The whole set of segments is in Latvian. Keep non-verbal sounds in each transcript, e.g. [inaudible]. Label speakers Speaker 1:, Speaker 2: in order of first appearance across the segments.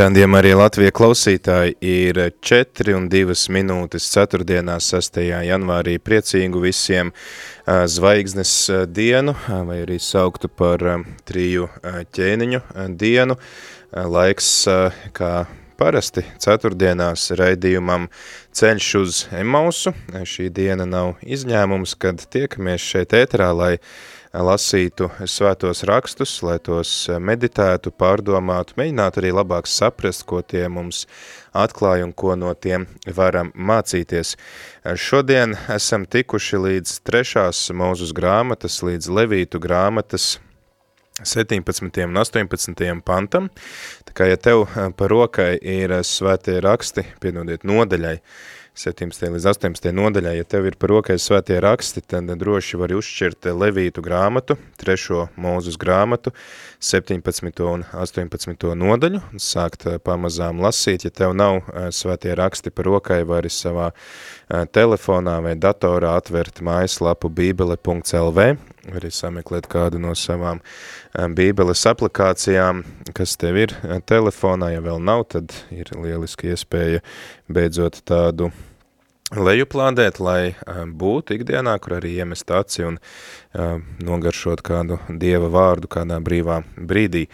Speaker 1: Randiem arī Latvija klausītāji ir 4 un 2 minūtes 4. 6. janvārī priecīgu visiem zvaigznes dienu, vai arī sauktu par triju ķēniņu dienu. Laiks, kā parasti ceturtdienās raidījumam ceļš uz Emausu. Šī diena nav izņēmums, kad tiekamies šeit ēterā, lai lasītu svētos rakstus, lai tos meditētu, pārdomātu, mēģinātu arī labāk saprast, ko tie mums atklāja un ko no tiem varam mācīties. Šodien esam tikuši līdz trešās mūzus grāmatas, līdz Levītu grāmatas 17. un 18. pantam. Tā kā, ja tev par rokai ir svētie raksti, piedodiet nodaļai, 17. līdz 18. nodaļā, ja tev ir par rokai svētie raksti, tad droši vari uzšķirt Levītu grāmatu, trešo mūzus grāmatu, 17. un 18. nodaļu, un sākt eh, pamazām lasīt, ja tev nav eh, svētie raksti par rokai, vari savā eh, telefonā vai datorā atvert mājaslapu bībele.lv, arī sameklēt kādu no savām bībeles aplikācijām, kas tev ir telefonā, ja vēl nav, tad ir lieliski iespēja beidzot tādu lejuplādēt, lai būtu ikdienā, kur arī iemest aci un nogaršot kādu dieva vārdu kādā brīvā brīdī.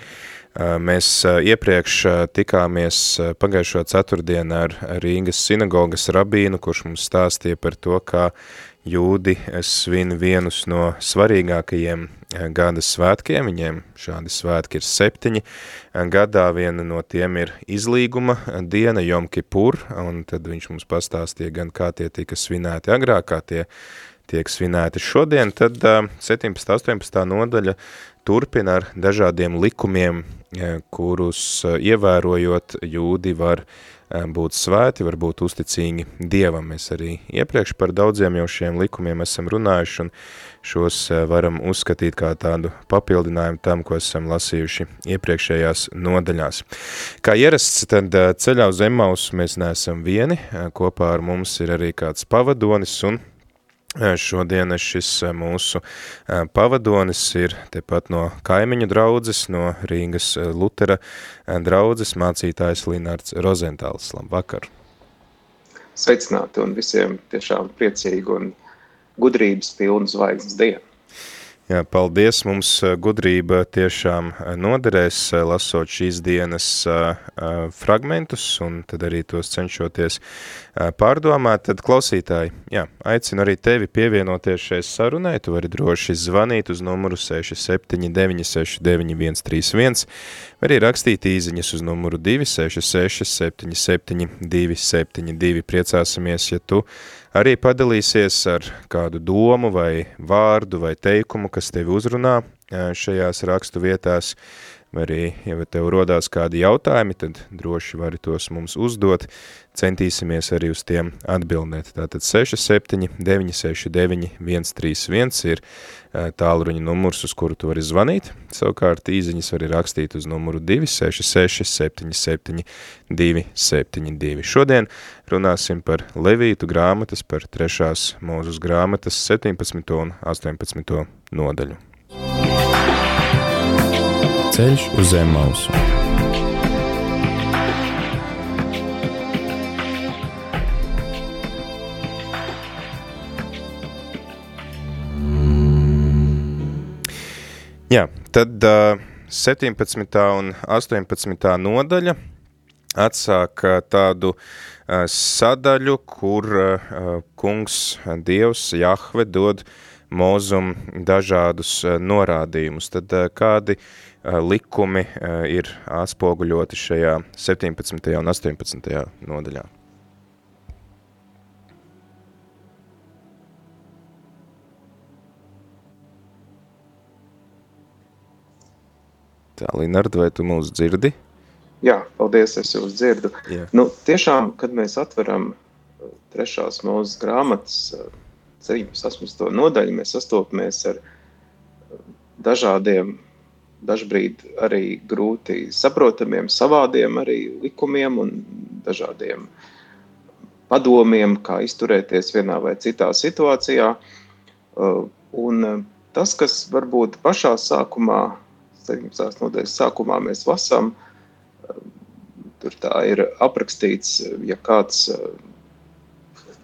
Speaker 1: Mēs iepriekš tikāmies pagājušo ceturtdienu ar Rīgas sinagogas rabīnu, kurš mums stāstīja par to, kā jūdi svin vienus no svarīgākajiem eh, gada svētkiem, viņiem šādi svētki ir septiņi, gadā viena no tiem ir izlīguma diena Jom Kipur, un tad viņš mums pastāstīja gan kā tie tika svinēti agrāk, kā tie tiek svinēti šodien, tad 17. 18. nodaļa turpina ar dažādiem likumiem, eh, kurus eh, ievērojot jūdi var uh, būt svēti, var būt uzticīgi Dievam. Mēs arī iepriekš par daudziem jau šiem likumiem esam runājuši un šos varam uzskatīt kā tādu papildinājumu tam, ko esam lasījuši iepriekšējās nodaļās. Kā ierasts, tad ceļā uz Emmaus mēs neesam vieni, kopā ar mums ir arī kāds pavadonis un Šodien šis mūsu pavadonis ir tepat no kaimiņu draudzes, no Rīgas Lutera draudzes mācītājs Linārds Rozentāls. Labvakar!
Speaker 2: Sveicināti un visiem tiešām priecīgu un gudrības pilnu zvaigznes dienu!
Speaker 1: Jā, paldies, mums gudrība tiešām noderēs, lasot šīs dienas fragmentus un tad arī tos cenšoties pārdomāt, tad klausītāji, jā, aicinu arī tevi pievienoties šai sarunai, tu vari droši zvanīt uz numuru 679699131, vai arī rakstīt īziņas uz numuru 266 77 272, priecāsimies, ja tu arī padalīsies ar kādu domu vai vārdu vai teikumu, kas tevi uzrunā šajās rakstu vietās, vai arī, ja tev rodās kādi jautājumi, tad droši vari tos mums uzdot, centīsimies arī uz tiem atbildēt. Tātad 67 969 131 ir tālruņa numurs, uz kuru tu vari zvanīt. Savukārt īziņas var rakstīt uz numuru 266 77 272. Šodien runāsim par Levītu grāmatas, par trešās mūzus grāmatas 17. un 18. nodaļu.
Speaker 3: Ceļš uz zem mausu.
Speaker 1: Jā, tad uh, 17. un 18. nodaļa atsāk tādu uh, sadaļu, kur uh, kungs Dievs Jahve dod mūzum dažādus uh, norādījumus. Tad uh, kādi uh, likumi uh, ir atspoguļoti šajā 17. un 18. nodaļā? Tā, Linard, vai tu mūs dzirdi?
Speaker 2: Jā, paldies, es jūs dzirdu. Jā. Nu, tiešām, kad mēs atveram uh, trešās mūzes grāmatas 17. Uh, nodaļu, mēs sastopamies ar uh, dažādiem, dažbrīd arī grūti saprotamiem, savādiem arī likumiem un dažādiem padomiem, kā izturēties vienā vai citā situācijā. Un tas, kas varbūt pašā sākumā 17. nodaļas sākumā mēs lasām, tur tā ir aprakstīts, ja kāds eh,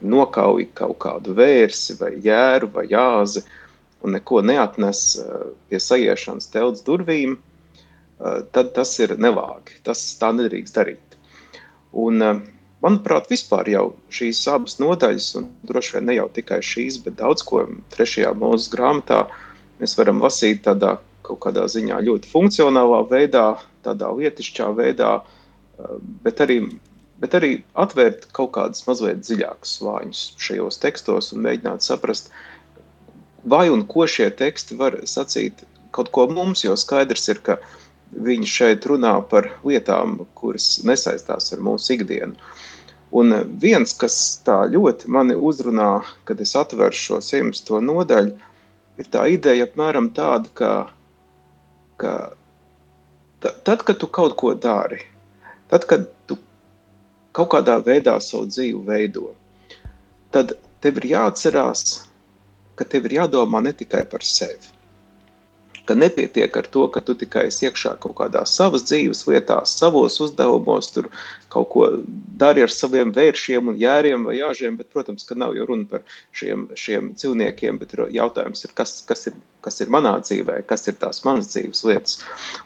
Speaker 2: nokauj kaut kādu vērsi vai jēru vai jāzi un neko neatnes eh, pie sajiešanas telts durvīm, eh, tad tas ir nevāgi. Tas tā nedrīkst darīt. Un, manuprāt, vispār jau šīs abas nodaļas, un droši vien ne jau tikai šīs, bet daudz ko trešajā mūzes grāmatā mēs varam lasīt tādā kaut kādā ziņā ļoti funkcionālā veidā, tādā lietišķā veidā, eh, bet arī, bet arī atvērt kaut kādus mazliet dziļākus slāņus šajos tekstos un mēģināt saprast, vai un ko šie teksti var sacīt kaut ko mums, jo skaidrs ir, ka viņi šeit runā par lietām, kuras nesaistās ar mūsu ikdienu. Un viens, kas tā ļoti mani uzrunā, kad es atveru šo simto nodaļu, ir tā ideja apmēram tāda, ka ka tad, kad tu kaut ko dari, tad, kad tu kaut kādā veidā savu dzīvi veido, tad tev ir jāatcerās, ka tev ir jādomā ne tikai par sevi ka nepietiek ar to, ka tu tikai esi iekšā kaut kādā savas dzīves lietās, savos uzdevumos, tur kaut ko dari ar saviem vēršiem un jēriem vai jāžiem, bet, protams, ka nav jau runa par šiem, šiem dzīvniekiem, bet jautājums ir, kas, kas, ir, kas ir manā dzīvē, kas ir tās manas dzīves lietas.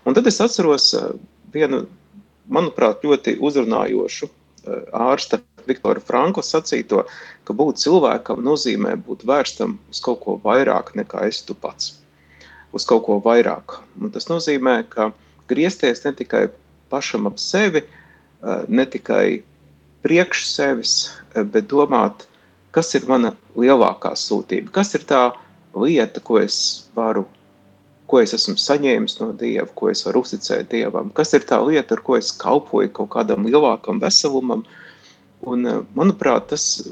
Speaker 2: Un tad es atceros eh, vienu, manuprāt, ļoti uzrunājošu eh, ārsta Viktora Franko sacīto, ka būt cilvēkam nozīmē būt vērstam uz kaut ko vairāk nekā es tu pats uz kaut ko vairāk. Un tas nozīmē, ka griezties ne tikai pašam ap sevi, ne tikai priekš sevis, eh, bet domāt, kas ir mana lielākā sūtība, kas ir tā lieta, ko es varu, ko es esmu saņēmis no Dieva, ko es varu uzticēt Dievam, kas ir tā lieta, ar ko es kalpoju kaut kādam lielākam veselumam. Un, eh, manuprāt, tas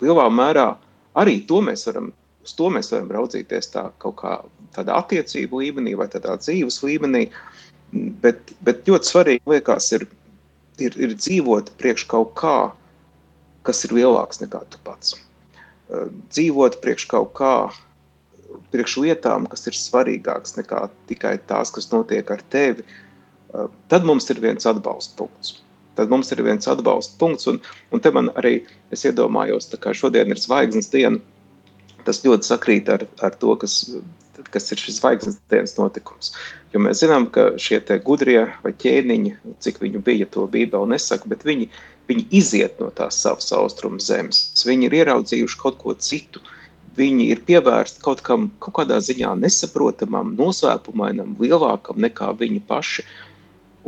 Speaker 2: lielā mērā arī to mēs varam uz to mēs varam raudzīties tā kaut kā tādā attiecību līmenī vai tādā dzīves līmenī. Bet, bet ļoti svarīgi liekas ir, ir, ir dzīvot priekš kaut kā, kas ir lielāks nekā tu pats. Dzīvot priekš kaut kā, priekš lietām, kas ir svarīgākas nekā tikai tās, kas notiek ar tevi, tad mums ir viens atbalsta punkts. Tad mums ir viens atbalsta punkts, un, un te man arī es iedomājos, ka šodien ir zvaigznes diena, tas ļoti sakrīt ar, ar to, kas, kas ir šis zvaigznes dienas notikums. Jo mēs zinām, ka šie gudrie vai ķēniņi, cik viņu bija, to Bībele nesaka, bet viņi, viņi iziet no tās savas austrumu zemes. Viņi ir ieraudzījuši kaut ko citu. Viņi ir pievērsti kaut kam, kaut kādā ziņā nesaprotamam, noslēpumainam, lielākam nekā viņi paši.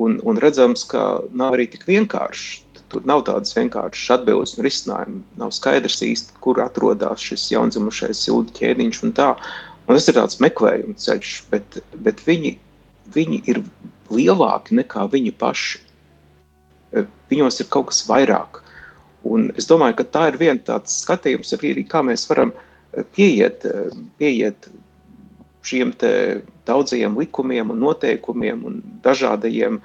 Speaker 2: Un, un redzams, ka nav arī tik vienkārši Tur nav tādas vienkāršas atbildes un risinājumu. Nav skaidrs īsti, kur atrodas šis jaundzimušais jūdu ķēniņš un tā. Un tas ir tāds meklējums ceļš, bet, bet viņi, viņi ir lielāki nekā viņi paši. Viņos ir kaut kas vairāk. Un es domāju, ka tā ir viena tāds skatījums, arī kā mēs varam pieiet, pieiet šiem daudzajiem likumiem un noteikumiem un dažādajiem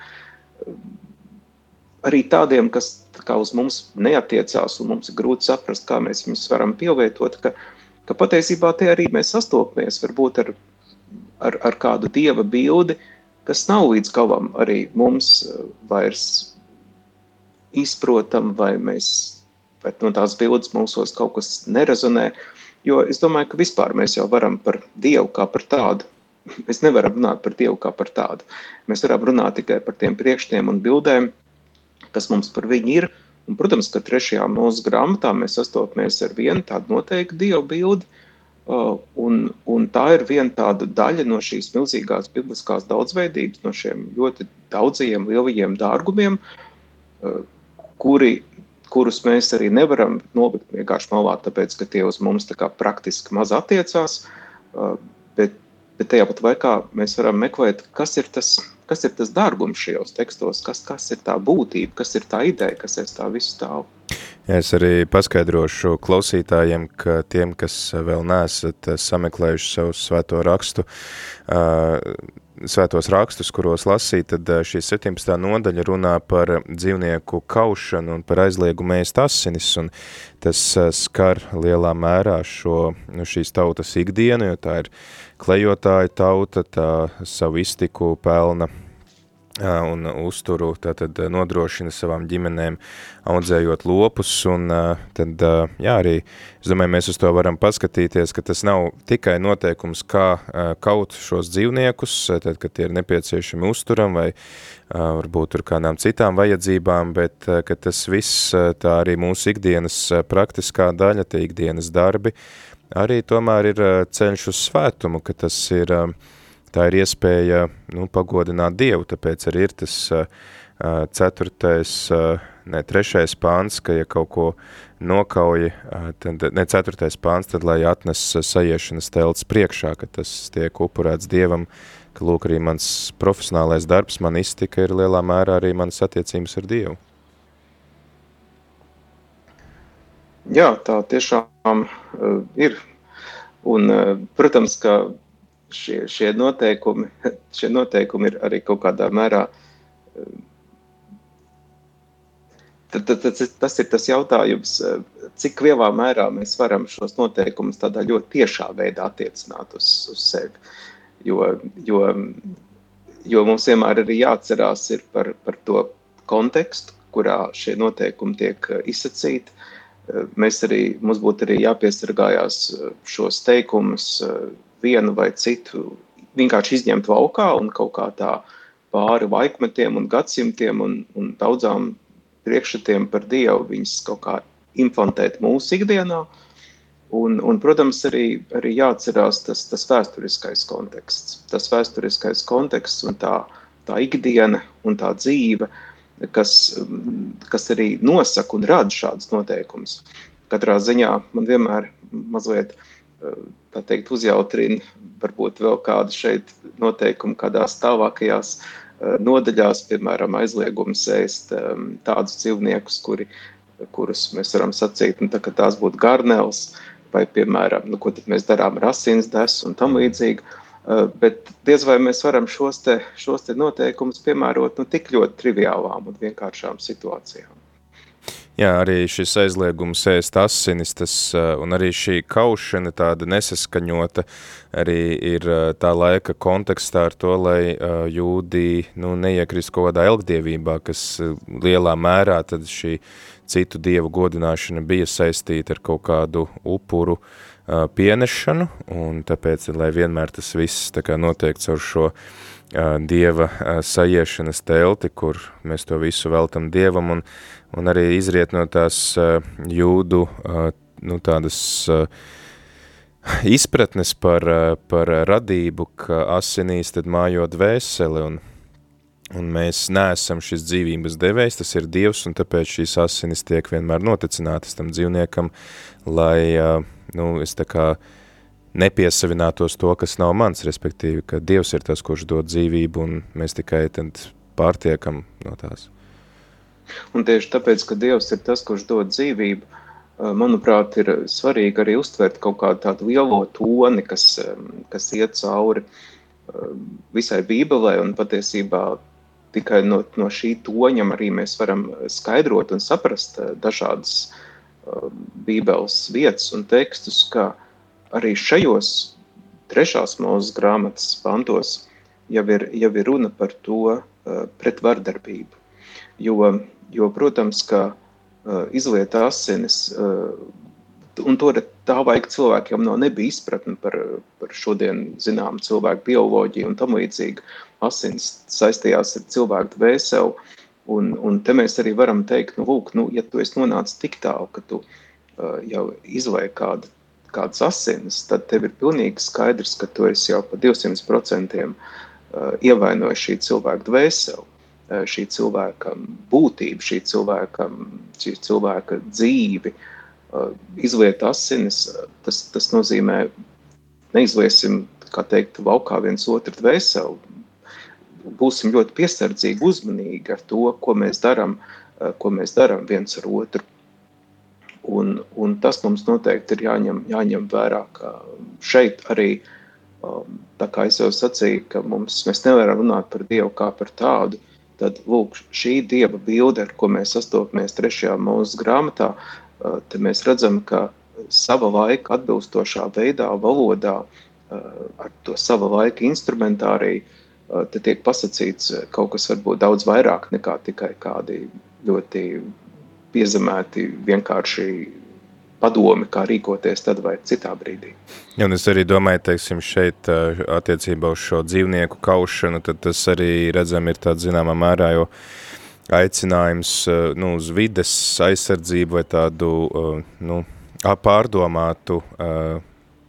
Speaker 2: arī tādiem, kas kā uz mums neatiecās, un mums ir grūti saprast, kā mēs viņus varam pielietot, ka, ka patiesībā te arī mēs sastopamies varbūt ar, ar, ar kādu dieva bildi, kas nav līdz galam arī mums eh, vairs izprotam, vai mēs, vai no tās bildes mūsos kaut kas nerezonē, jo es domāju, ka vispār mēs jau varam par Dievu kā par tādu [laughs] Mēs nevaram runāt par Dievu kā par tādu. Mēs varam runāt tikai par tiem priekšstiem un bildēm, kas mums par viņu ir. Un, protams, ka trešajā mūsu grāmatā mēs sastopamies ar vienu tādu noteiktu dievu bildi, uh, un, un tā ir viena tāda daļa no šīs milzīgās bibliskās daudzveidības, no šiem ļoti daudzajiem lielajiem dārgumiem, uh, kuri, kurus mēs arī nevaram nolikt vienkārši malā, tāpēc, ka tie uz mums tā kā praktiski maz attiecās, uh, bet, bet tajā pat laikā mēs varam meklēt, kas ir tas kas ir tas dārgums šajos tekstos, kas, kas ir tā būtība, kas ir tā ideja, kas aiz tā visu stāv.
Speaker 1: Ja es arī paskaidrošu klausītājiem, ka tiem, kas vēl neesat sameklējuši savu svēto rakstu, svētos rakstus, kuros lasīt, tad šī 17. nodaļa runā par dzīvnieku kaušanu un par aizliegumu ēst asinis, un tas skar lielā mērā šo, nu, šīs tautas ikdienu, jo tā ir klejotāja tauta, tā savu iztiku pelna un uzturu tātad nodrošina savām ģimenēm audzējot lopus, un tad, jā, arī, es domāju, mēs uz to varam paskatīties, ka tas nav tikai noteikums, kā kaut šos dzīvniekus, tad, kad tie ir nepieciešami uzturam vai varbūt tur kādām citām vajadzībām, bet ka tas viss, tā arī mūsu ikdienas praktiskā daļa, tie ikdienas darbi, arī tomēr ir ceļš uz svētumu, ka tas ir uh, tā ir iespēja nu, pagodināt Dievu, tāpēc arī ir tas ceturtais, ne trešais pāns, ka ja kaut ko nokauji, tad, ne ceturtais pāns, tad lai atnes sajiešanas telts priekšā, ka tas tiek upurēts Dievam, ka lūk arī mans profesionālais darbs, man iztika ir lielā mērā arī manas attiecības ar Dievu.
Speaker 2: Jā, tā tiešām uh, ir. Un, uh, protams, ka šie, šie, noteikumi, [laughs] šie noteikumi ir arī kaut kādā mērā. Tad, tad, tad, tas ir tas jautājums, cik lielā mērā mēs varam šos noteikumus tādā ļoti tiešā veidā attiecināt uz, uz sevi. Jo, jo, jo mums vienmēr ir jāatcerās ir par, par to kontekstu, kurā šie noteikumi tiek izsacīti. Mēs arī, mums būtu arī jāpiesargājās šos teikumus vienu vai citu vienkārši izņemt laukā un kaut kā tā pāri laikmetiem un gadsimtiem un, un daudzām priekšstatiem par Dievu viņas kaut kā implantēt mūsu ikdienā. Un, un, protams, arī, arī jāatcerās tas, tas vēsturiskais konteksts. Tas vēsturiskais konteksts un tā, tā ikdiena un tā dzīve, kas, kas arī nosaka un rada šādus noteikumus. Katrā ziņā man vienmēr mazliet uh, tā teikt, uzjautrina varbūt vēl kādu šeit noteikumu kādās tālākajās nodaļās, piemēram, aizliegums ēst tādus dzīvniekus, kuri, kurus mēs varam sacīt, nu, tā, ka tās būtu garnels, vai, piemēram, nu, ko tad mēs darām ar asins desu un tam līdzīgi. Eh, bet diez vai mēs varam šos te, šos te noteikumus piemērot nu, tik ļoti triviālām un vienkāršām situācijām.
Speaker 1: Jā, arī šis aizliegums ēst asinis, tas, un arī šī kaušana tāda nesaskaņota arī ir tā laika kontekstā ar to, lai uh, jūdī nu, neiekrist kaut kādā elgdievībā, kas lielā mērā tad šī citu dievu godināšana bija saistīta ar kaut kādu upuru uh, pienešanu, un tāpēc, lai vienmēr tas viss tā kā notiek caur šo uh, dieva sajiešanas telti, kur mēs to visu veltam dievam, un un arī izriet no tās uh, jūdu uh, nu, tādas uh, izpratnes par, par radību, ka asinīs tad mājo dvēseli, un, un mēs neesam šis dzīvības devējs, tas ir Dievs, un tāpēc šīs asinis tiek vienmēr noticinātas tam dzīvniekam, lai, nu, es tā kā nepiesavinātos to, kas nav mans, respektīvi, ka Dievs ir tas, kurš dod dzīvību, un mēs tikai tad pārtiekam no tās.
Speaker 2: Un tieši tāpēc, ka Dievs ir tas, kurš dod dzīvību, manuprāt, ir svarīgi arī uztvert kaut kādu tādu lielo toni, kas, kas iet cauri visai Bībelē un patiesībā tikai no, no šī toņa arī mēs varam skaidrot un saprast dažādas Bībeles vietas un tekstus, ka arī šajos trešās mūzes grāmatas pantos jau ir, jau ir runa par to pret vardarbību. Jo Jo, protams, ka uh, izliet asinis, uh, un to tā vajag cilvēkiem no nebija izpratne par, par šodien zinām cilvēku bioloģiju un tam līdzīgi. Asins saistījās ar cilvēku dvēseli, un, un te mēs arī varam teikt, nu, lūk, nu, ja tu esi nonācis tik tālu, ka tu uh, jau izliek kādu kādas asinis, tad tev ir pilnīgi skaidrs, ka tu esi jau pa 200% ievainojis šī cilvēka dvēseli. Eh, šī cilvēka būtību, šī cilvēka, šī cilvēka dzīvi, eh, izliet asinis, tas, tas nozīmē neizliesim, kā teikt, laukā viens otru dvēseli. būsim ļoti piesardzīgi, uzmanīgi ar to, ko mēs darām, ko mēs darām viens ar otru. Un, un tas mums noteikti ir jāņem, jāņem vērā, ka šeit arī, tā kā es jau sacīju, ka mums, mēs nevaram runāt par Dievu kā par tādu, tad lūk, šī Dieva bilde, ar ko mēs sastopamies trešajā mūsu grāmatā, te mēs redzam, ka sava laika atbilstošā veidā, valodā, ar to sava laika instrumentāriju, te tiek pasakīts kaut kas varbūt daudz vairāk nekā tikai kādi ļoti piezemēti vienkārši padomi, kā rīkoties tad vai citā brīdī.
Speaker 1: Ja, un es arī domāju, teiksim, šeit attiecībā uz šo dzīvnieku kaušanu, tad tas arī redzam ir tāds zināmā mērā, jo aicinājums nu, uz vides aizsardzību vai tādu nu, pārdomātu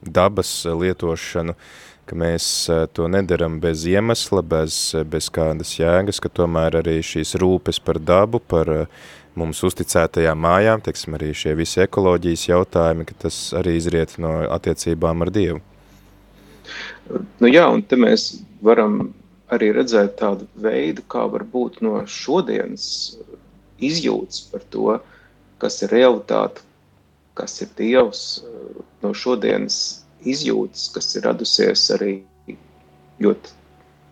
Speaker 1: dabas lietošanu, ka mēs to nedaram bez iemesla, bez, bez kādas jēgas, ka tomēr arī šīs rūpes par dabu, par mums uzticētajām mājām, teiksim, arī šie visi ekoloģijas jautājumi, ka tas arī izriet no attiecībām ar Dievu.
Speaker 2: Nu jā, un te mēs varam arī redzēt tādu veidu, kā var būt no šodienas izjūtas par to, kas ir realitāte, kas ir Dievs, no šodienas izjūtas, kas ir radusies arī ļoti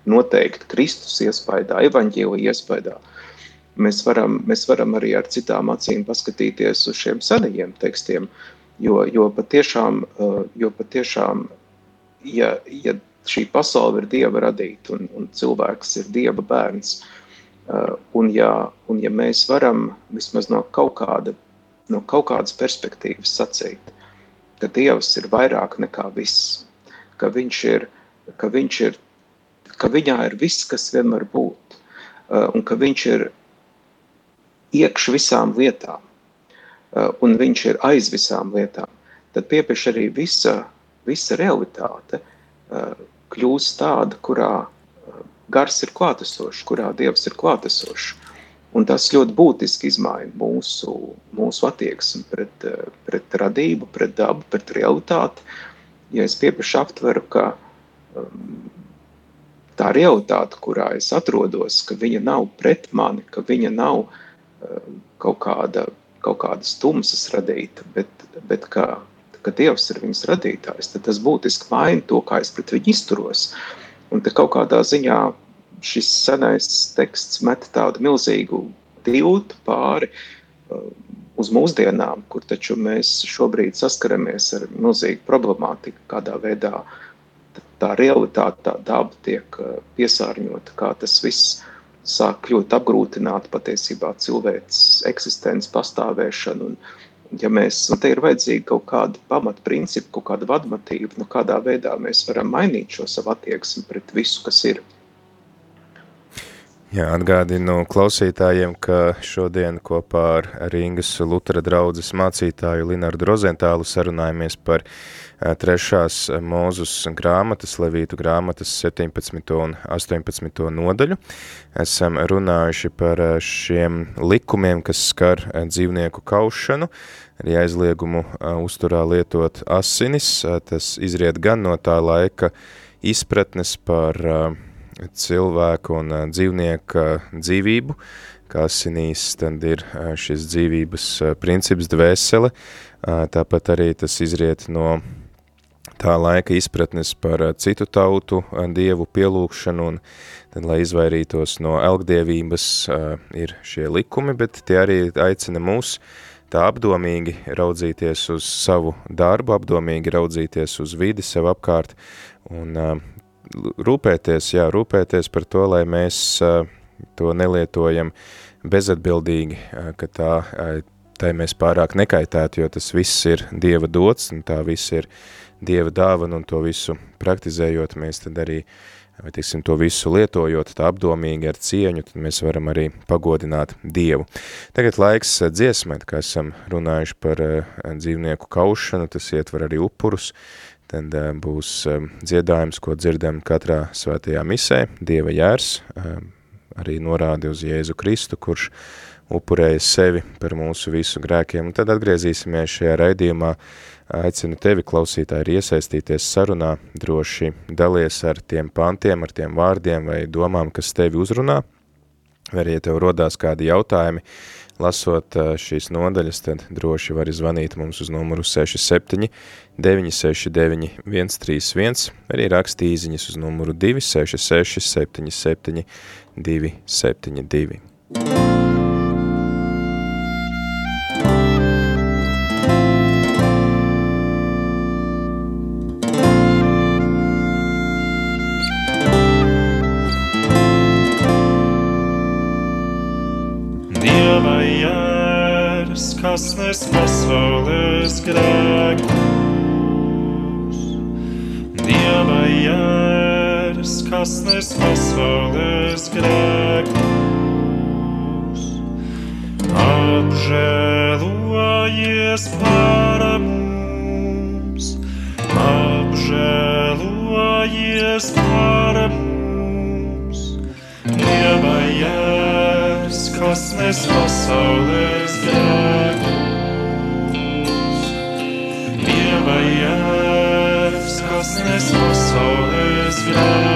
Speaker 2: noteikti Kristus iespaidā, evaņģēlija iespaidā. Mēs varam, mēs varam arī ar citām acīm paskatīties uz šiem senajiem tekstiem, jo, jo patiešām, jo patiešām ja, ja šī pasaule ir Dieva radīta un, un cilvēks ir Dieva bērns, un ja, un ja mēs varam vismaz no kaut kāda no kaut kādas perspektīvas sacīt, ka Dievs ir vairāk nekā viss, ka viņš ir, ka viņš ir, ka viņā ir viss, kas vienmēr būt, uh, un ka viņš ir iekš visām lietām, uh, un viņš ir aiz visām lietām, tad piepieš arī visa, visa realitāte uh, kļūst tāda, kurā gars ir klātesošs, kurā Dievs ir klātesošs. Un tas ļoti būtiski izmaina mūsu, mūsu attieksmi pret, pret radību, pret dabu, pret realitāti. Ja es pieprasīju aptveru, ka um, tā realitāte, kurā es atrodos, ka viņa nav pret mani, ka viņa nav um, kaut, kāda, kaut kādas tumsas radīta, bet, bet ka, ka Dievs ir viņas radītājs, tad tas būtiski maina to, kā es pret viņu izturos. Un te kaut kādā ziņā šis senais teksts met tādu milzīgu tiltu pāri uh, uz mūsdienām, kur taču mēs šobrīd saskaramies ar milzīgu problemātiku, kādā veidā tā realitāte, tā daba tiek uh, piesārņota, kā tas viss sāk kļūt apgrūtināt patiesībā cilvēks eksistences pastāvēšanu. Un, ja mēs, un te ir vajadzīga kaut kāda pamatprincipa, kaut kāda vadmatīva, nu kādā veidā mēs varam mainīt šo savu attieksmi pret visu, kas ir.
Speaker 1: Jā, atgādinu klausītājiem, ka šodien kopā ar Rīgas Lutera draudzes mācītāju Linardu Rozentālu sarunājamies par trešās mūzus grāmatas, Levītu grāmatas 17. un 18. nodaļu. Esam runājuši par šiem likumiem, kas skar dzīvnieku kaušanu, arī aizliegumu uzturā lietot asinis. Tas izriet gan no tā laika izpratnes par cilvēku un dzīvnieka dzīvību, kā asinīs tad ir šis dzīvības princips dvēsele, tāpat arī tas izriet no tā laika izpratnes par citu tautu dievu pielūkšanu un tad, lai izvairītos no elgdievības, ir šie likumi, bet tie arī aicina mūs tā apdomīgi raudzīties uz savu darbu, apdomīgi raudzīties uz vidi sev apkārt un rūpēties, jā, rūpēties par to, lai mēs to nelietojam bezatbildīgi, ka tā, tai mēs pārāk nekaitētu, jo tas viss ir Dieva dots, un tā viss ir Dieva dāvana, un to visu praktizējot, mēs tad arī, vai tiksim, to visu lietojot tā apdomīgi ar cieņu, tad mēs varam arī pagodināt Dievu. Tagad laiks dziesmēt, kā esam runājuši par dzīvnieku kaušanu, tas ietver arī upurus, tad uh, būs uh, dziedājums, ko dzirdam katrā svētajā misē, Dieva jērs, uh, arī norādi uz Jēzu Kristu, kurš upurēja sevi par mūsu visu grēkiem, un tad atgriezīsimies šajā raidījumā. Aicinu tevi, klausītāji, ir iesaistīties sarunā, droši dalies ar tiem pantiem, ar tiem vārdiem vai domām, kas tevi uzrunā, vai arī, ja tev rodās kādi jautājumi, lasot šīs nodaļas, tad droši vari zvanīt mums uz numuru 67 969 131, arī rakstī īziņas uz numuru 266 77 272.
Speaker 4: Kas nes pasaules grēkus. Dieva jērs, kas nes pasaules grēkus. Apžēlojies par mums, apžēlojies par mums. Dieva jērs, kas nes pasaules grēkus. Jēzus, kas nes pasaules grēku.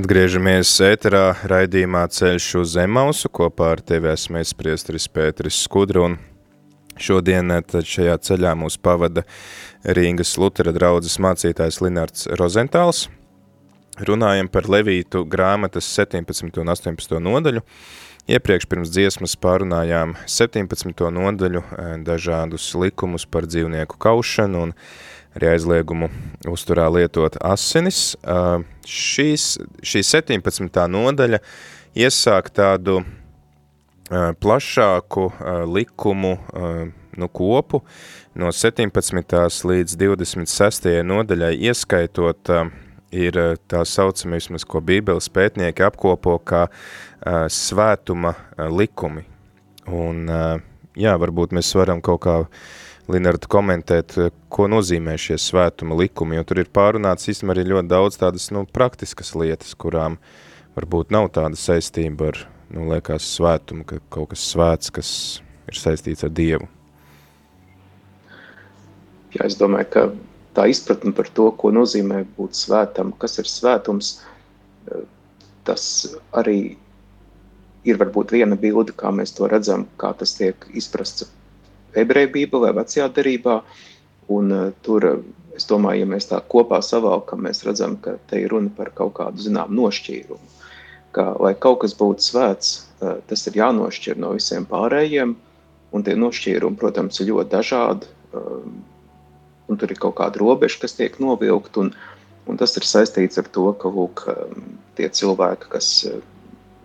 Speaker 1: Atgriežamies ēterā raidījumā Ceļš uz Zemausu. Kopā ar tevi esmu es priesteris Pēteris Skudra un Šodien eh, šajā ceļā mūs pavada Rīgas Lutera draudzes mācītājs Linards Rozentāls. Runājam par Levītu grāmatas 17. un 18. nodaļu. Iepriekš pirms dziesmas pārunājām 17. nodaļu, eh, dažādus likumus par dzīvnieku kaušanu un arī aizliegumu uzturā lietot asinis. Šīs, šī 17. nodaļa iesāk tādu plašāku likumu nu, kopu no 17. līdz 26. nodaļai ieskaitot ir tā saucamie, vismaz, ko bībeles pētnieki apkopo kā svētuma likumi. Un, jā, varbūt mēs varam kaut kā Linarda komentēt, ko nozīmē šie svētuma likumi, jo tur ir pārunāts īstenībā arī ļoti daudz tādas, nu, praktiskas lietas, kurām varbūt nav tāda saistība ar nu, liekas svētumu, ka kaut kas svēts, kas ir saistīts ar Dievu?
Speaker 2: Jā, es domāju, ka tā izpratne par to, ko nozīmē būt svētam, kas ir svētums, tas arī ir varbūt viena bilde, kā mēs to redzam, kā tas tiek izprasts ebreju bībelē, vecajā derībā, un uh, tur, es domāju, ja mēs tā kopā savalkam, mēs redzam, ka te ir runa par kaut kādu, zinām, nošķīrumu ka, lai kaut kas būtu svēts, eh, tas ir jānošķir no visiem pārējiem. Un tie nošķīrumi, protams, ir ļoti dažādi. Um, un tur ir kaut kāda robeža, kas tiek novilkt. Un, un tas ir saistīts ar to, ka lūk, um, tie cilvēki, kas eh,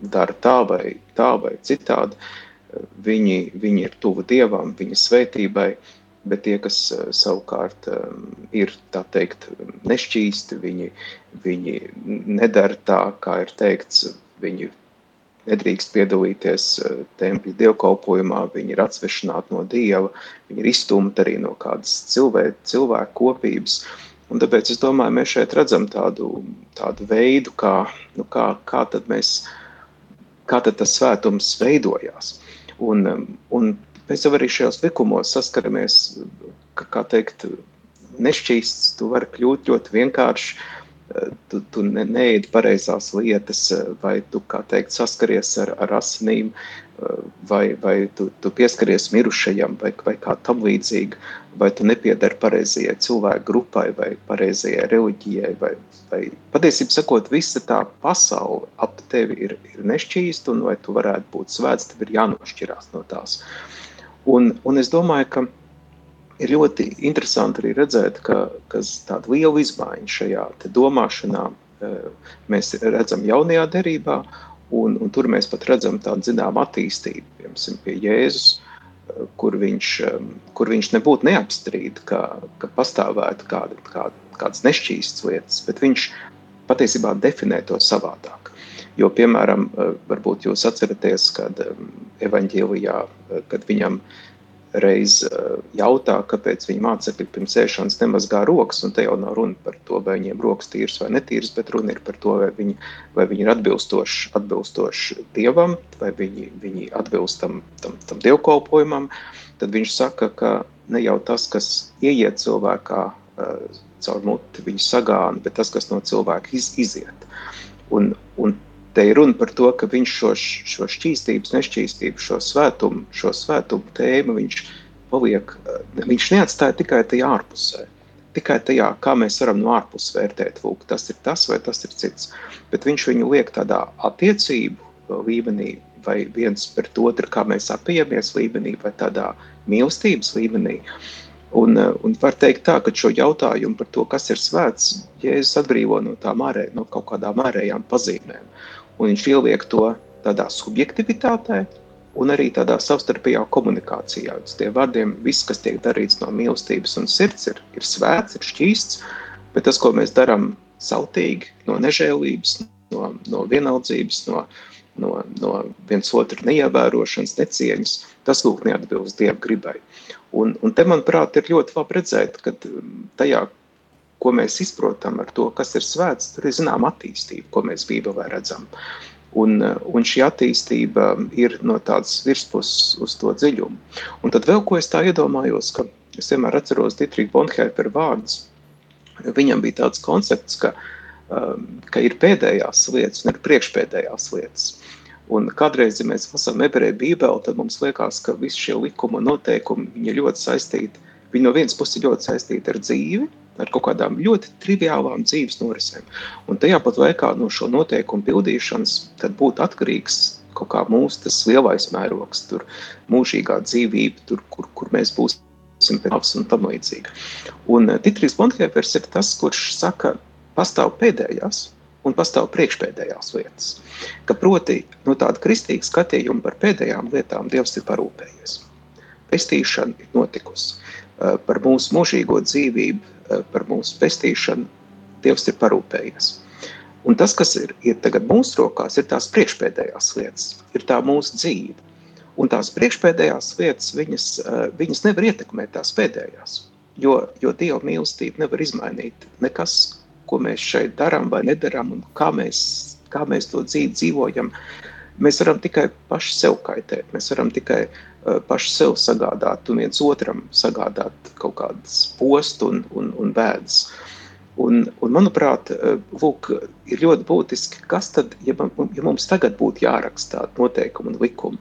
Speaker 2: dara tā vai, tā vai citādi, eh, viņi, viņi ir tuvu dievam, viņa svētībai. Bet tie, kas savukārt ir teikt, nešķīsti, viņi, viņi nedara tā, kā ir teikts, viņi nedrīkst piedalīties eh, tempļa dievkalpojumā, viņi ir atsvešināti no dieva, viņi ir izstumti arī no kādas cilvē, cilvēku kopības. Un tāpēc es domāju, mēs šeit redzam tādu, tādu veidu, kā, nu kā, kā, tad mēs, kā tad tas svētums veidojās. Un, un mēs jau arī šajos likumos saskaramies, ka, kā teikt, nešķīsts, tu vari kļūt ļoti vienkārši, tu, tu ne, neēdi pareizās lietas, vai tu, kā teikt, saskaries ar, ar asinīm, vai, vai tu, tu pieskaries mirušajam, vai, vai kā tam līdzīgi, vai tu nepiedari pareizajai cilvēku grupai, vai pareizajai reliģijai, vai, vai patiesībā sakot, visa tā pasaule ap tevi ir, ir nešķīsta, un vai tu varētu būt svēts, tev ir jānošķirās no tās. Un, un es domāju, ka ir ļoti interesanti arī redzēt, ka, ka tāda liela izmaiņa šajā domāšanā eh, mēs redzam jaunajā derībā, un, un tur mēs pat redzam tādu zināmu attīstību, piemēram, pie Jēzus, eh, kur viņš, eh, kur viņš nebūtu neapstrīd, ka, ka pastāvētu kāda, kāda, kādas nešķīstas lietas, bet viņš patiesībā definē to savādāk. Jo, piemēram, varbūt jūs atceraties, kad evaņģēlijā, kad viņam reiz eh, jautā, kāpēc viņa mācekļi pirms ēšanas nemazgā rokas, un te jau nav runa par to, vai viņiem rokas tīras vai netīras, bet runa ir par to, vai viņi, vai viņi ir atbilstoši, atbilstoši Dievam, vai viņi, viņi atbilst tam, tam, tam dievkalpojumam, tad viņš saka, ka ne jau tas, kas ieiet cilvēkā caur muti, viņu sagāna, bet tas, kas no cilvēka iz, iziet. Un, un Te ir runa par to, ka viņš šo, šo šķīstības, nešķīstību, šo svētumu, šo svētumu tēmu viņš paliek, viņš neatstāja tikai tajā ārpusē. Tikai tajā, kā mēs varam no ārpuses vērtēt, lūk, tas ir tas vai tas ir cits. Bet viņš viņu liek tādā attiecību līmenī, vai viens pret otru, kā mēs apiejamies līmenī, vai tādā mīlestības līmenī. Un, eh, un var teikt tā, ka šo jautājumu par to, kas ir svēts, Jēzus atbrīvo no ārē, no kaut kādām ārējām pazīmēm un viņš ieliek to tādā subjektivitātē un arī tādā savstarpējā komunikācijā. Uz tiem vārdiem viss, kas tiek darīts no mīlestības un sirds, ir, ir svēts, ir šķīsts, bet tas, ko mēs darām sautīgi, no nežēlības, no, no vienaldzības, no, no, no viens otru neievērošanas, necieņas, tas lūk neatbilst Dieva gribai. Un, un te, manuprāt, ir ļoti labi redzēt, ka tajā, ko mēs izprotam ar to, kas ir svēts, tur ir zināma attīstība, ko mēs Bībelē redzam. Un, un šī attīstība ir no tādas virspuses uz to dziļumu. Un tad vēl ko es tā iedomājos, ka es vienmēr atceros Dietrich Bonhēper vārdus. Viņam bija tāds koncepts, ka, um, ka ir pēdējās lietas un ir priekšpēdējās lietas. Un kādreiz, ja mēs lasām ebreju bībeli, tad mums liekas, ka visi šie likumi un noteikumi ir ļoti saistīti. Viņi no vienas puses ir ļoti saistīti ar dzīvi, ar kaut kādām ļoti triviālām dzīves norisēm. Un tajā pat laikā no šo noteikumu pildīšanas būtu atkarīgs kaut kā mūsu lielais mērogs, tur mūžīgā dzīvība, tur, kur, kur mēs būsim pēc un tam līdzīgi. Un Titrijs eh, Bonhēvers ir tas, kurš saka, pastāv pēdējās un pastāv priekšpēdējās lietas. Ka proti, no tāda kristīga skatījuma par pēdējām lietām Dievs ir parūpējies. Pestīšana ir notikusi. Eh, par mūsu mūžīgo dzīvību Eh, par mūsu pestīšanu, Dievs ir parūpējies. Un tas, kas ir, ir tagad mūsu rokās, ir tās priekšpēdējās lietas, ir tā mūsu dzīve. Un tās priekšpēdējās lietas, viņas, eh, viņas nevar ietekmēt tās pēdējās. Jo, jo Dieva mīlestība nevar izmainīt nekas, ko mēs šeit darām vai nedarām, un kā mēs, kā mēs to dzīvi dzīvojam. Mēs varam tikai paši sev kaitēt, mēs varam tikai Eh, paši sev sagādāt un viens otram sagādāt kaut kādas postu un, un, un bēdas. Un, un, manuprāt, eh, lūk, ir ļoti būtiski, kas tad, ja, ja mums tagad būtu jāraksta tādi noteikumi un likumi,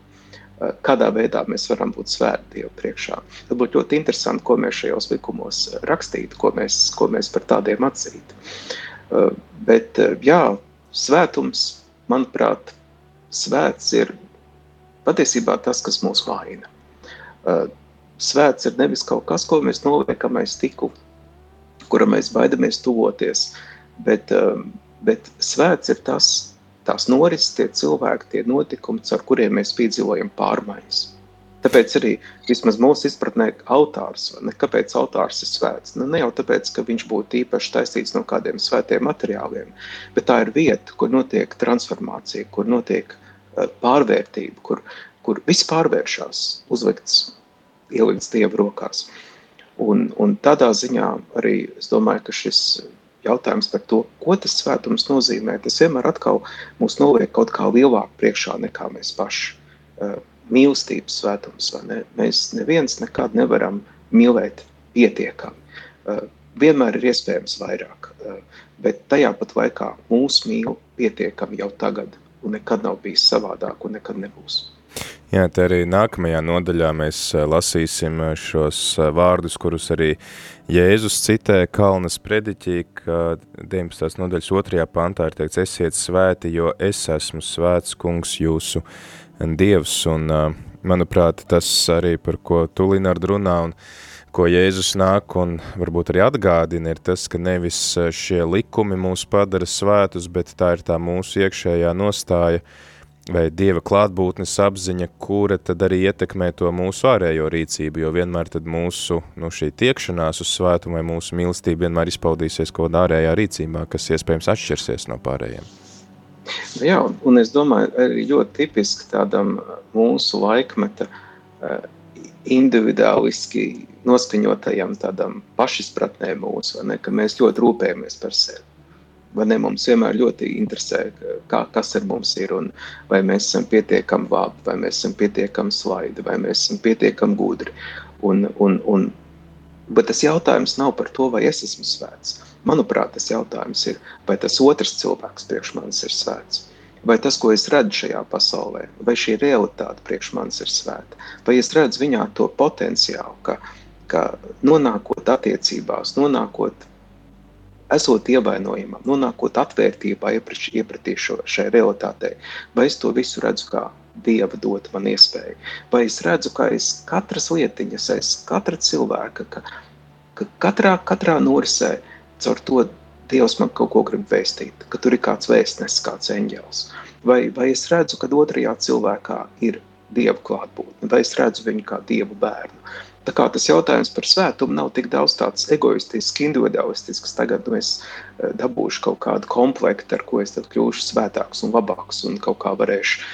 Speaker 2: kādā veidā mēs varam būt svēti Dievu priekšā. Tad būtu ļoti interesanti, ko mēs šajos likumos rakstītu, ko mēs, ko mēs par tādiem atzītu. Bet, jā, svētums, manuprāt, svēts ir patiesībā tas, kas mūs vaina. Svēts ir nevis kaut kas, ko mēs noliekam aiz tiku, kuram mēs baidamies tuvoties, bet, bet svēts ir tas, tās norises, tie cilvēki, tie notikumi, ar kuriem mēs piedzīvojam pārmaiņas. Tāpēc arī vismaz mūsu izpratnē altārs, ne, kāpēc altārs ir svēts? Nu, ne jau tāpēc, ka viņš būtu īpaši taisīts no kādiem svētiem materiāliem, bet tā ir vieta, kur notiek transformācija, kur notiek Eh, pārvērtību, kur, kur viss pārvēršas, uzlikts, ielikts Dieva rokās. Un, un tādā ziņā arī es domāju, ka šis jautājums par to, ko tas svētums nozīmē, tas vienmēr atkal mūs noliek kaut kā lielāk priekšā nekā mēs paši. Eh, mīlestības svētums. Ne? Mēs neviens nekad nevaram mīlēt pietiekami. Uh, vienmēr ir iespējams vairāk, uh, bet tajā pat laikā mūs mīl pietiekami jau tagad, un nekad nav bijis savādāk, un nekad nebūs.
Speaker 1: Jā, te arī nākamajā nodaļā mēs lasīsim šos vārdus, kurus arī Jēzus citē Kalnas prediķī, ka 19. nodaļas otrajā pantā ir teikts, esiet svēti, jo es esmu svēts kungs jūsu dievs, un manuprāt, tas arī par ko tu, Linard, runā, un ko Jēzus nāk un varbūt arī atgādina, ir tas, ka nevis šie likumi mūs padara svētus, bet tā ir tā mūsu iekšējā nostāja, vai Dieva klātbūtnes apziņa, kura tad arī ietekmē to mūsu ārējo rīcību, jo vienmēr tad mūsu, nu, šī tiekšanās uz svētumu vai mūsu mīlestība vienmēr izpaudīsies kaut kādā ārējā rīcībā, kas iespējams atšķirsies no pārējiem.
Speaker 2: Jā, un es domāju, arī ļoti tipiski tādam mūsu laikmeta eh, individuāliski noskaņotajam tādam pašizpratnē mūsu, vai ne, ka mēs ļoti rūpējamies par sevi ne, mums vienmēr ļoti interesē, kā, kas ar mums ir, un vai mēs esam pietiekami labi, vai mēs esam pietiekami slaidi, vai mēs esam pietiekami gudri. Un, un, un, bet tas jautājums nav par to, vai es esmu svēts. Manuprāt, tas jautājums ir, vai tas otrs cilvēks priekš manis ir svēts. Vai tas, ko es redzu šajā pasaulē, vai šī realitāte priekš manis ir svēta, vai es redzu viņā to potenciālu, ka, ka nonākot attiecībās, nonākot esot ievainojamam, nonākot atvērtībā iepratī šo, šai realitātei, vai es to visu redzu kā Dieva dot man iespēju, vai es redzu, ka aiz katras lietiņas, aiz katra cilvēka, ka, ka katrā, katrā norisē caur to Dievs man kaut ko grib vēstīt, ka tur ir kāds vēstnes, kāds eņģēls, vai, vai es redzu, ka otrajā cilvēkā ir Dieva klātbūtne, vai es redzu viņu kā Dievu bērnu, Tā kā tas jautājums par svētumu nav tik daudz tāds egoistisks, individualistisks. Tagad nu, es eh, dabūšu kaut kādu komplektu, ar ko es kļūšu svētāks un labāks un kaut kā varēšu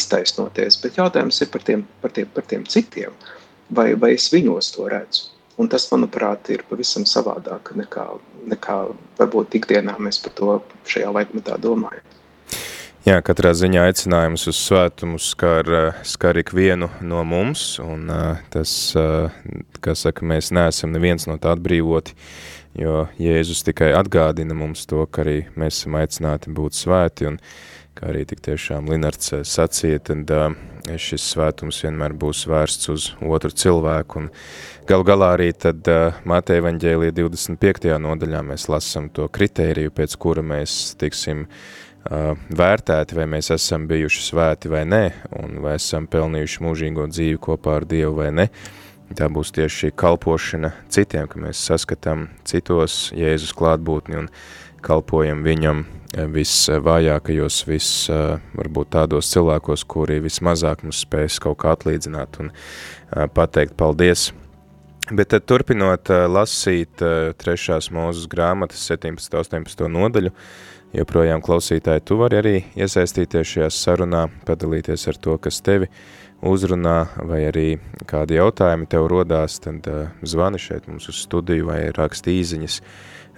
Speaker 2: iztaisnoties. Bet jautājums ir par tiem, par tiem, par tiem citiem, vai, vai es viņos to redzu. Un tas, manuprāt, ir pavisam savādāk nekā, nekā varbūt ikdienā mēs par to šajā laikmetā domājam.
Speaker 1: Jā, katrā ziņā aicinājums uz svētumu skar, skar ikvienu no mums, un tas, kā saka, mēs neesam neviens no tā atbrīvoti, jo Jēzus tikai atgādina mums to, ka arī mēs esam aicināti būt svēti, un kā arī tik tiešām Linards sacīja, tad šis svētums vienmēr būs vērsts uz otru cilvēku, un galu galā arī tad Mateja evaņģēlija 25. nodaļā mēs lasam to kritēriju, pēc kura mēs tiksim vērtēti, vai mēs esam bijuši svēti vai nē, un vai esam pelnījuši mūžīgo dzīvi kopā ar Dievu vai ne. Tā būs tieši šī kalpošana citiem, ka mēs saskatām citos Jēzus klātbūtni un kalpojam viņam visvājākajos, vis, varbūt tādos cilvēkos, kuri vismazāk mums spēs kaut kā atlīdzināt un pateikt paldies. Bet tad turpinot lasīt trešās mūzes grāmatas 17. 18. nodaļu, joprojām klausītāji, tu vari arī iesaistīties šajā sarunā, padalīties ar to, kas tevi uzrunā, vai arī kādi jautājumi tev rodās, tad uh, zvani šeit mums uz studiju vai raksti īziņas,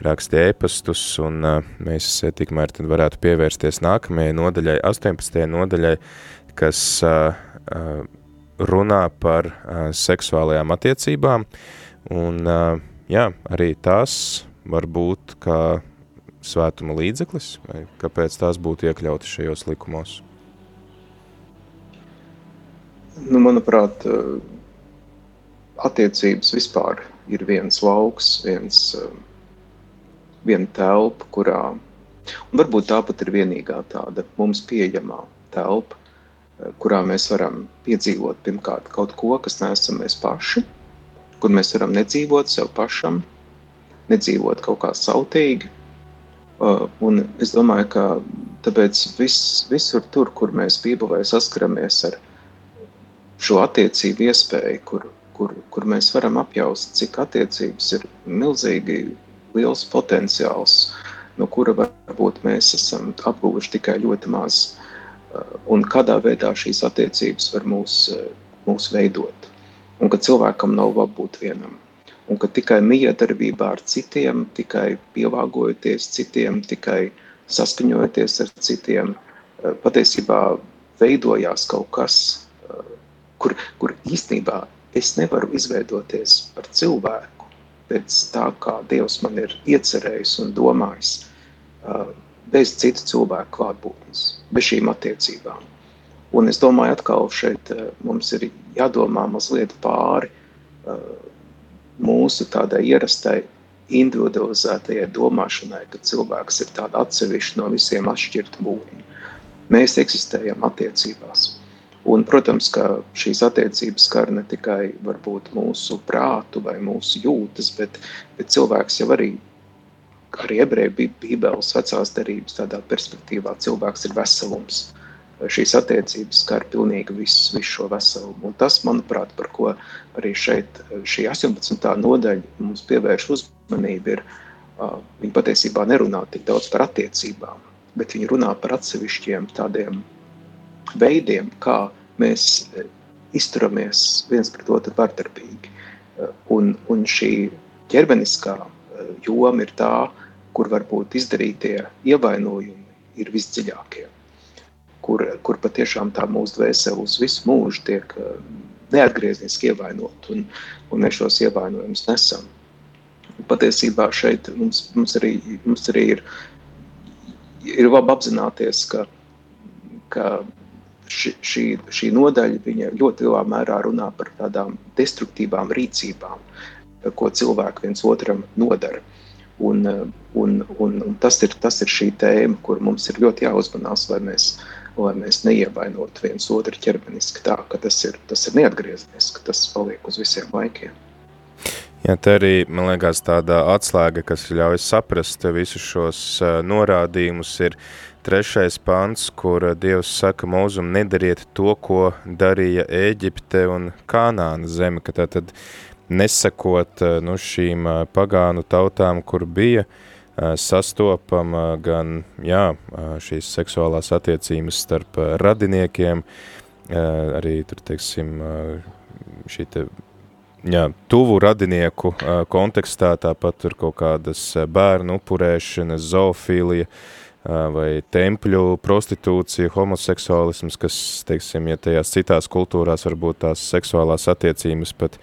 Speaker 1: raksti ēpastus, un uh, mēs tikmēr tad varētu pievērsties nākamajai nodaļai, 18. nodaļai, kas uh, uh, runā par uh, seksuālajām attiecībām, un uh, jā, arī tās var būt kā svētuma līdzeklis, vai kāpēc tās būtu iekļautas šajos likumos?
Speaker 2: Nu, manuprāt, attiecības vispār ir viens lauks, viens, viena telpa, kurā, un varbūt tāpat ir vienīgā tāda mums pieejamā telpa, kurā mēs varam piedzīvot pirmkārt kaut ko, kas neesam mēs paši, kur mēs varam nedzīvot sev pašam, nedzīvot kaut kā sautīgi, un es domāju, ka tāpēc vis, visur tur, kur mēs Bībelē saskaramies ar šo attiecību iespēju, kur, kur, kur mēs varam apjaust, cik attiecības ir milzīgi liels potenciāls, no kura varbūt mēs esam apguvuši tikai ļoti maz, uh, un kādā veidā šīs attiecības var mūs, uh, mūs veidot. Un ka cilvēkam nav labi būt vienam un ka tikai miedarbībā ar citiem, tikai pielāgojoties citiem, tikai saskaņojoties ar citiem, eh, patiesībā veidojās kaut kas, eh, kur, kur īstenībā es nevaru izveidoties par cilvēku pēc tā, kā Dievs man ir iecerējis un domājis, bez citu cilvēku klātbūtnes, bez šīm attiecībām. Un es domāju, atkal šeit mums ir jādomā mazliet pāri mūsu tādai ierastai individualizētajai domāšanai, ka cilvēks ir tāda atsevišķa no visiem atšķirta būtņa. Mēs eksistējam attiecībās. Un, protams, ka šīs attiecības skar ne tikai varbūt, mūsu prātu vai mūsu jūtas, bet, bet cilvēks jau arī, arī ebreju bībeles vecās darības tādā perspektīvā, cilvēks ir veselums šīs attiecības skar pilnīgi visu, visu šo veselumu. Un tas, manuprāt, par ko arī šeit šī 18. nodaļa mums pievērš uzmanību, ir, viņi patiesībā nerunā tik daudz par attiecībām, bet viņi runā par atsevišķiem tādiem veidiem, kā mēs izturamies viens pret otru vardarbīgi. Un, un šī ķermeniskā joma ir tā, kur varbūt izdarītie ievainojumi ir visdziļākie kur, kur patiešām tā mūsu dvēsele uz visu mūžu tiek eh, neatgriezniski ievainot, un, un mēs šos ievainojumus nesam. Patiesībā šeit mums, mums, arī, mums arī ir, ir labi apzināties, ka, ka ši, šī, šī nodaļa ļoti lielā mērā runā par tādām destruktīvām rīcībām, ko cilvēki viens otram nodara. Un, un, un, un tas, ir, tas ir šī tēma, kur mums ir ļoti jāuzmanās, lai mēs uh, lai mēs neievainotu viens otru ķermeniski tā, ka tas ir, tas ir neatgriezniski, tas paliek uz visiem laikiem.
Speaker 1: Jā, tā arī, man liekas, tāda atslēga, kas ļauj saprast visus šos norādījumus, ir trešais pants, kur Dievs saka mūzum nedariet to, ko darīja Ēģipte un Kānāna zeme, ka tā tad nesakot nu, šīm pagānu tautām, kur bija uh, sastopam gan jā, šīs seksuālās attiecības starp radiniekiem, arī tur, teiksim, šī te, jā, tuvu radinieku kontekstā, tāpat tur kaut kādas bērnu upurēšanas, zoofīlija, vai tempļu prostitūcija, homoseksuālisms, kas, teiksim, ja tajās citās kultūrās varbūt tās seksuālās attiecības pat,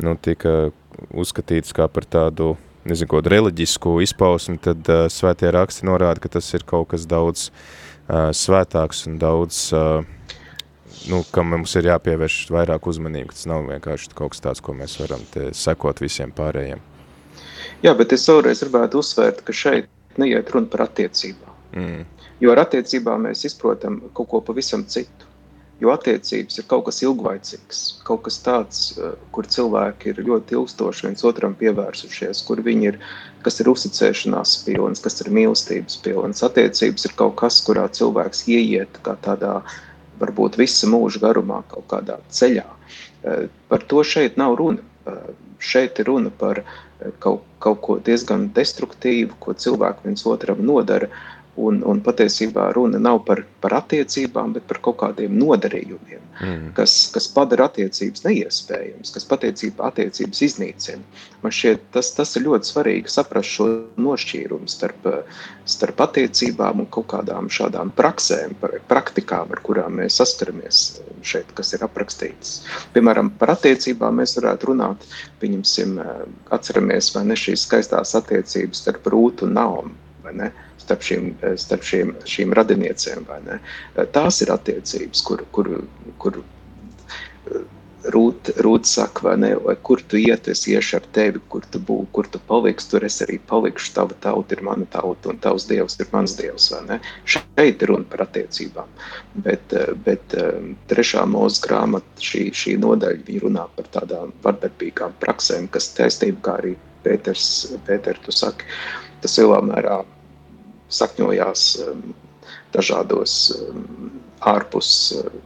Speaker 1: nu, tika uzskatītas kā par tādu nezinu, kaut reliģisku izpausmi, tad uh, svētie raksti norāda, ka tas ir kaut kas daudz uh, svētāks un daudz, uh, nu, kam mums ir jāpievērš vairāk uzmanību, ka tas nav vienkārši kaut kas tāds, ko mēs varam te sekot visiem pārējiem.
Speaker 2: Jā, bet es vēlreiz gribētu uzsvērt, ka šeit neiet runa par attiecībām. Mm. Jo ar attiecībām mēs izprotam kaut ko pavisam citu. Jo attiecības ir kaut kas ilglaicīgs, kaut kas tāds, eh, kur cilvēki ir ļoti ilgstoši viens otram pievērsušies, kur viņi ir, kas ir uzticēšanās pilns, kas ir mīlestības pilns. Attiecības ir kaut kas, kurā cilvēks ieiet kā tādā, varbūt visa mūža garumā, kaut kādā ceļā. Eh, par to šeit nav runa. Eh, šeit ir runa par kaut, kaut ko diezgan destruktīvu, ko cilvēki viens otram nodara. Un, un patiesībā runa nav par, par attiecībām, bet par kaut kādiem nodarījumiem, mm. kas, kas padara attiecības neiespējamas, kas patiesībā attiecības iznīcina. Man šķiet, tas, tas ir ļoti svarīgi saprast šo nošķīrumu starp, starp attiecībām un kaut kādām šādām praksēm, praktikām, ar kurām mēs saskaramies šeit, kas ir aprakstītas. Piemēram, par attiecībām mēs varētu runāt, pieņemsim, atceramies, vai ne šīs skaistās attiecības starp Rūtu un Naumu, vai ne? Starp šīm, starp šīm, šīm radiniecēm. Tās ir attiecības, kur, kur, kur Rūta rūt saka, vai ne, vai kur tu iet, es iešu ar tevi, kur tu būsi, kur tu paliksi, tur es arī palikšu, tava tauta ir mana tauta, un tavs dievs ir mans dievs? Šeit ir runa par attiecībām, bet, bet trešā mūzes grāmata, šī, šī nodaļa, runā par tādām vardarbīgām praksēm, kas taisnība, kā arī Pēters, Pēter, tu saki, tas lielā mērā sakņojās um, dažādos um, ārpus um,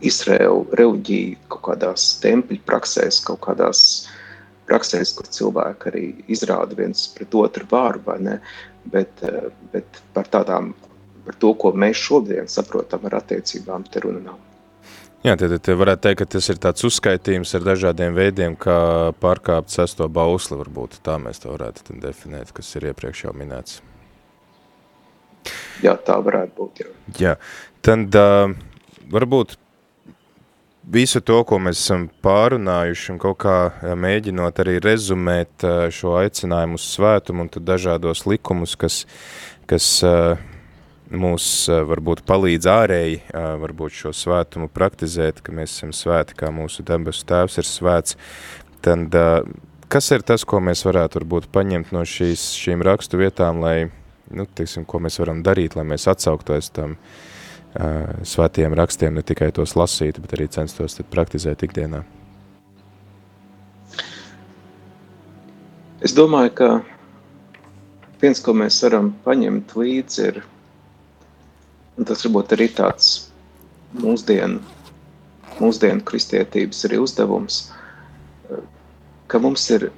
Speaker 2: Izraēlu reliģiju, kaut kādās tempļu praksēs, kaut kādās praksēs, kur cilvēki arī izrāda viens pret otru vāru, vai ne, bet, uh, bet par tādām, par to, ko mēs šodien saprotam ar attiecībām, te runa nav.
Speaker 1: Jā, tad, tad varētu teikt, ka tas ir tāds uzskaitījums ar dažādiem veidiem, kā pārkāpt sesto bausli, varbūt tā mēs to varētu definēt, kas ir iepriekš jau minēts.
Speaker 2: Jā, tā varētu būt. Jā,
Speaker 1: jā. tad uh, varbūt visu to, ko mēs esam pārunājuši un kaut kā mēģinot arī rezumēt šo aicinājumu uz svētumu un dažādos likumus, kas, kas mūs varbūt palīdz ārēji, varbūt šo svētumu praktizēt, ka mēs esam svēti, kā mūsu debesu tēvs ir svēts, tad kas ir tas, ko mēs varētu varbūt paņemt no šīs, šīm rakstu vietām, lai, nu, teiksim, ko mēs varam darīt, lai mēs atsauktos tam uh, svētiem rakstiem, ne tikai tos lasīt, bet arī censtos praktizēt ikdienā?
Speaker 2: Es domāju, ka viens, ko mēs varam paņemt līdzi, ir tas varbūt arī tāds mūsdienu, mūsdienu kristietības arī uzdevums, ka mums ir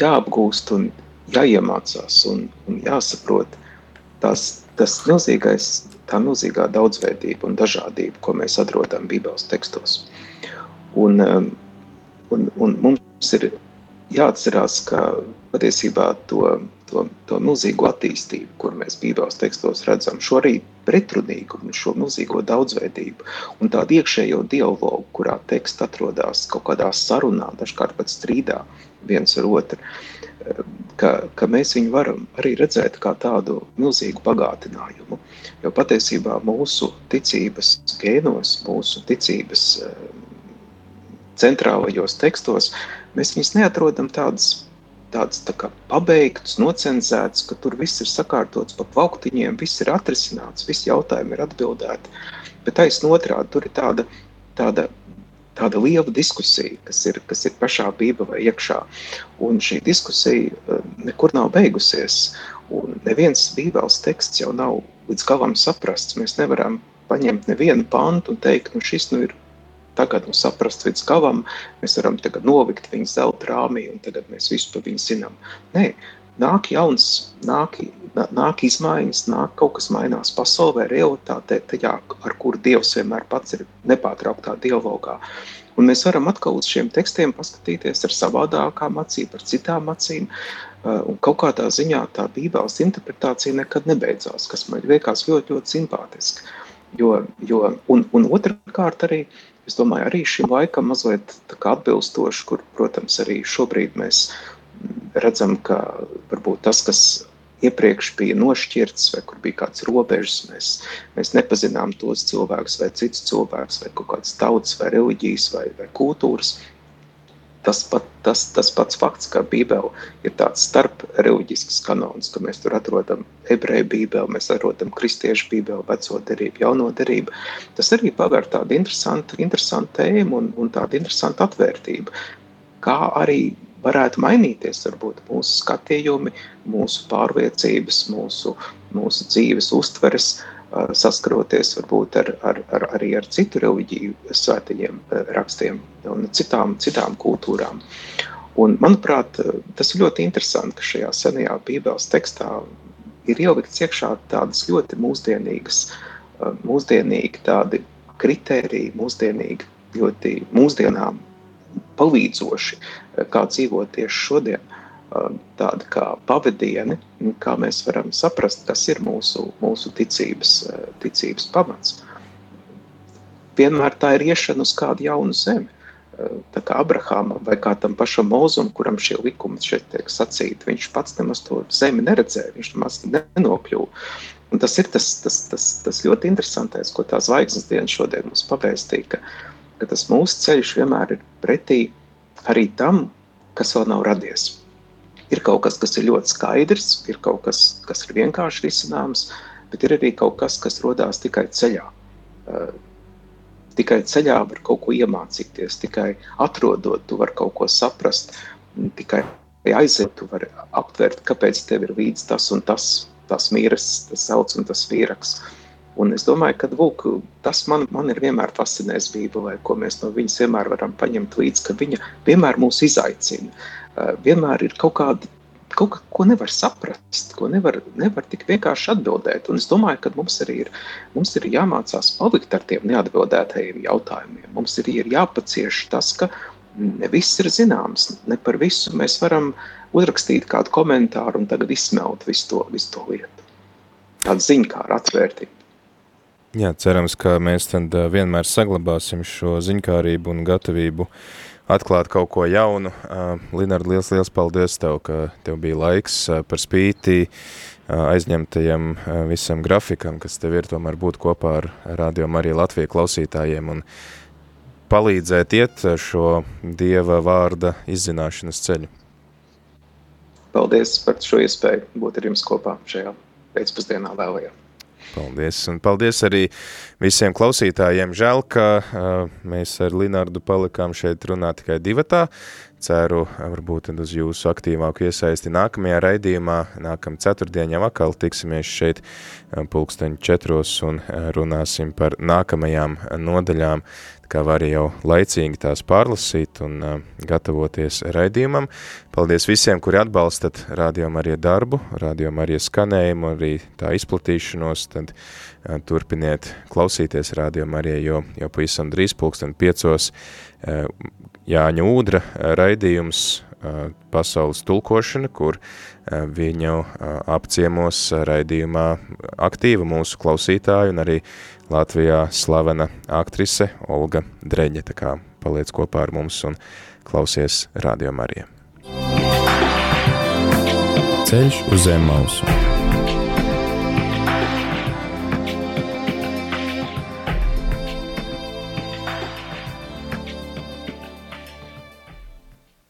Speaker 2: jāapgūst un jāiemācās un, un jāsaprot tās, tas milzīgais, tā milzīgā daudzveidība un dažādība, ko mēs atrodam Bībeles tekstos. Un, um, un, un mums ir jāatcerās, ka patiesībā to to, to milzīgo attīstību, kur mēs Bībeles tekstos redzam, šo arī pretrunīgumu, šo milzīgo daudzveidību un tādu iekšējo dialogu, kurā teksts atrodas kaut kādā sarunā, dažkārt pat strīdā viens ar otru, ka, ka mēs viņu varam arī redzēt kā tādu milzīgu bagātinājumu. Jo patiesībā mūsu ticības gēnos, mūsu ticības centrālajos tekstos, mēs viņus neatrodam tādas tāds tā kā pabeigts, nocenzēts, ka tur viss ir sakārtots pa plauktiņiem, viss ir atrisināts, visi jautājumi ir atbildēti. Bet taisn otrādi, tur ir tāda, tāda, tāda liela diskusija, kas ir, kas ir pašā bībelē iekšā. Un šī diskusija eh, nekur nav beigusies. Un neviens bībeles teksts jau nav līdz galam saprasts. Mēs nevaram paņemt nevienu pantu un teikt, nu šis nu ir tagad un saprast līdz galam, mēs varam tagad novikt viņu zelta rāmī un tagad mēs visu par viņu zinām. Nē, nāk jauns, nāk, nāk izmaiņas, nāk kaut kas mainās pasaulē, realitātē, tajā, ar kuru Dievs vienmēr pats ir nepārtrauktā dialogā. Un mēs varam atkal uz šiem tekstiem paskatīties ar savādākām acīm, ar citām acīm, uh, un kaut kādā ziņā tā bībeles interpretācija nekad nebeidzās, kas man liekas ļoti, ļoti simpātiski. Jo, jo, un, un otrkārt arī es domāju, arī šim laikam mazliet atbilstoši, kur, protams, arī šobrīd mēs redzam, ka varbūt tas, kas iepriekš bija nošķirts, vai kur bija kāds robežas, mēs, mēs nepazinām tos cilvēkus, vai citus cilvēkus, vai kaut kādas tautas, vai reliģijas, vai, vai kultūras. Tas, pat, tas, tas pats fakts, ka Bībele ir tāds starp reliģisks kanons, ka mēs tur atrodam ebreju bībeli, mēs atrodam kristiešu bībeli, veco derību, jauno derību, tas arī paver tādu interesantu, interesantu tēmu un, un tādu interesantu atvērtību, kā arī varētu mainīties varbūt mūsu skatījumi, mūsu pārliecības, mūsu, mūsu dzīves uztveres, saskaroties varbūt ar, ar, ar, arī ar citu reliģiju svētajiem rakstiem un citām, citām kultūrām. Un, manuprāt, tas ir ļoti interesanti, ka šajā senajā Bībeles tekstā ir ielikts iekšā tādas ļoti mūsdienīgas, mūsdienīgi tādi kritēriji, mūsdienīgi ļoti mūsdienām palīdzoši, kā dzīvot tieši šodien tādi kā pavadieni, kā mēs varam saprast, kas ir mūsu, mūsu ticības, ticības pamats. Vienmēr tā ir iešana uz kādu jaunu zemi. Tā kā Abrahamam vai kā tam pašam Mozum, kuram šie likumi šeit tiek sacīti, viņš pats nemaz to zemi neredzēja, viņš nemaz nenokļuva. Un tas ir tas, tas, tas, tas ļoti interesantais, ko tā zvaigznes diena šodien mums pavēstīja, ka, ka tas mūsu ceļš vienmēr ir pretī arī tam, kas vēl nav radies. Ir kaut kas, kas ir ļoti skaidrs, ir kaut kas, kas ir vienkārši risināms, bet ir arī kaut kas, kas rodās tikai ceļā. Uh, tikai ceļā var kaut ko iemācīties, tikai atrodot, tu vari kaut ko saprast, tikai aiziet, tu vari aptvert, kāpēc tev ir līdz tas un tas, tas mīras, tas sauc un tas vīraks. Un es domāju, ka lūk, tas man, man ir vienmēr fascinējis Bībelē, ko mēs no viņas vienmēr varam paņemt līdzi, ka viņa vienmēr mūs izaicina. Eh, vienmēr ir kaut kāda kaut kas, ko nevar saprast, ko nevar, nevar tik vienkārši atbildēt. Un es domāju, ka mums arī ir, mums ir jāmācās palikt ar tiem neatbildētajiem jautājumiem. Mums ir, ir jāpacieš tas, ka ne viss ir zināms, ne par visu mēs varam uzrakstīt kādu komentāru un tagad izsmelt visu to, visu to lietu. Tāda ziņkāra atvērtība.
Speaker 1: Jā, cerams, ka mēs tad vienmēr saglabāsim šo ziņkārību un gatavību atklāt kaut ko jaunu. Linard, liels, liels paldies tev, ka tev bija laiks par spīti aizņemtajam visam grafikam, kas tev ir tomēr būt kopā ar Radio Mariju Latviju klausītājiem un palīdzēt iet šo Dieva vārda izzināšanas ceļu.
Speaker 2: Paldies par šo iespēju būt ar jums kopā šajā pēcpusdienā vēlajā.
Speaker 1: Paldies, un paldies arī visiem klausītājiem. Žēl, ka uh, mēs ar Linārdu palikām šeit runā tikai divatā. Ceru, varbūt uz jūsu aktīvāku iesaisti nākamajā raidījumā. Nākam ceturtdien jau atkal tiksimies šeit pulksteņu četros un runāsim par nākamajām nodaļām kā var jau laicīgi tās pārlasīt un uh, gatavoties raidījumam. Paldies visiem, kuri atbalstat Radio Marija darbu, Radio Marija skanējumu, arī tā izplatīšanos, tad uh, turpiniet klausīties Radio Marija, jo jau pavisam drīz pulksten piecos uh, Jāņa Ūdra raidījums uh, pasaules tulkošana, kur uh, viņu uh, apciemos raidījumā aktīva mūsu klausītāju un arī Latvijā slavena aktrise Olga Dreņa, tā kā paliec kopā ar mums un klausies Radio Marija.
Speaker 3: Ceļš uz zem mausu.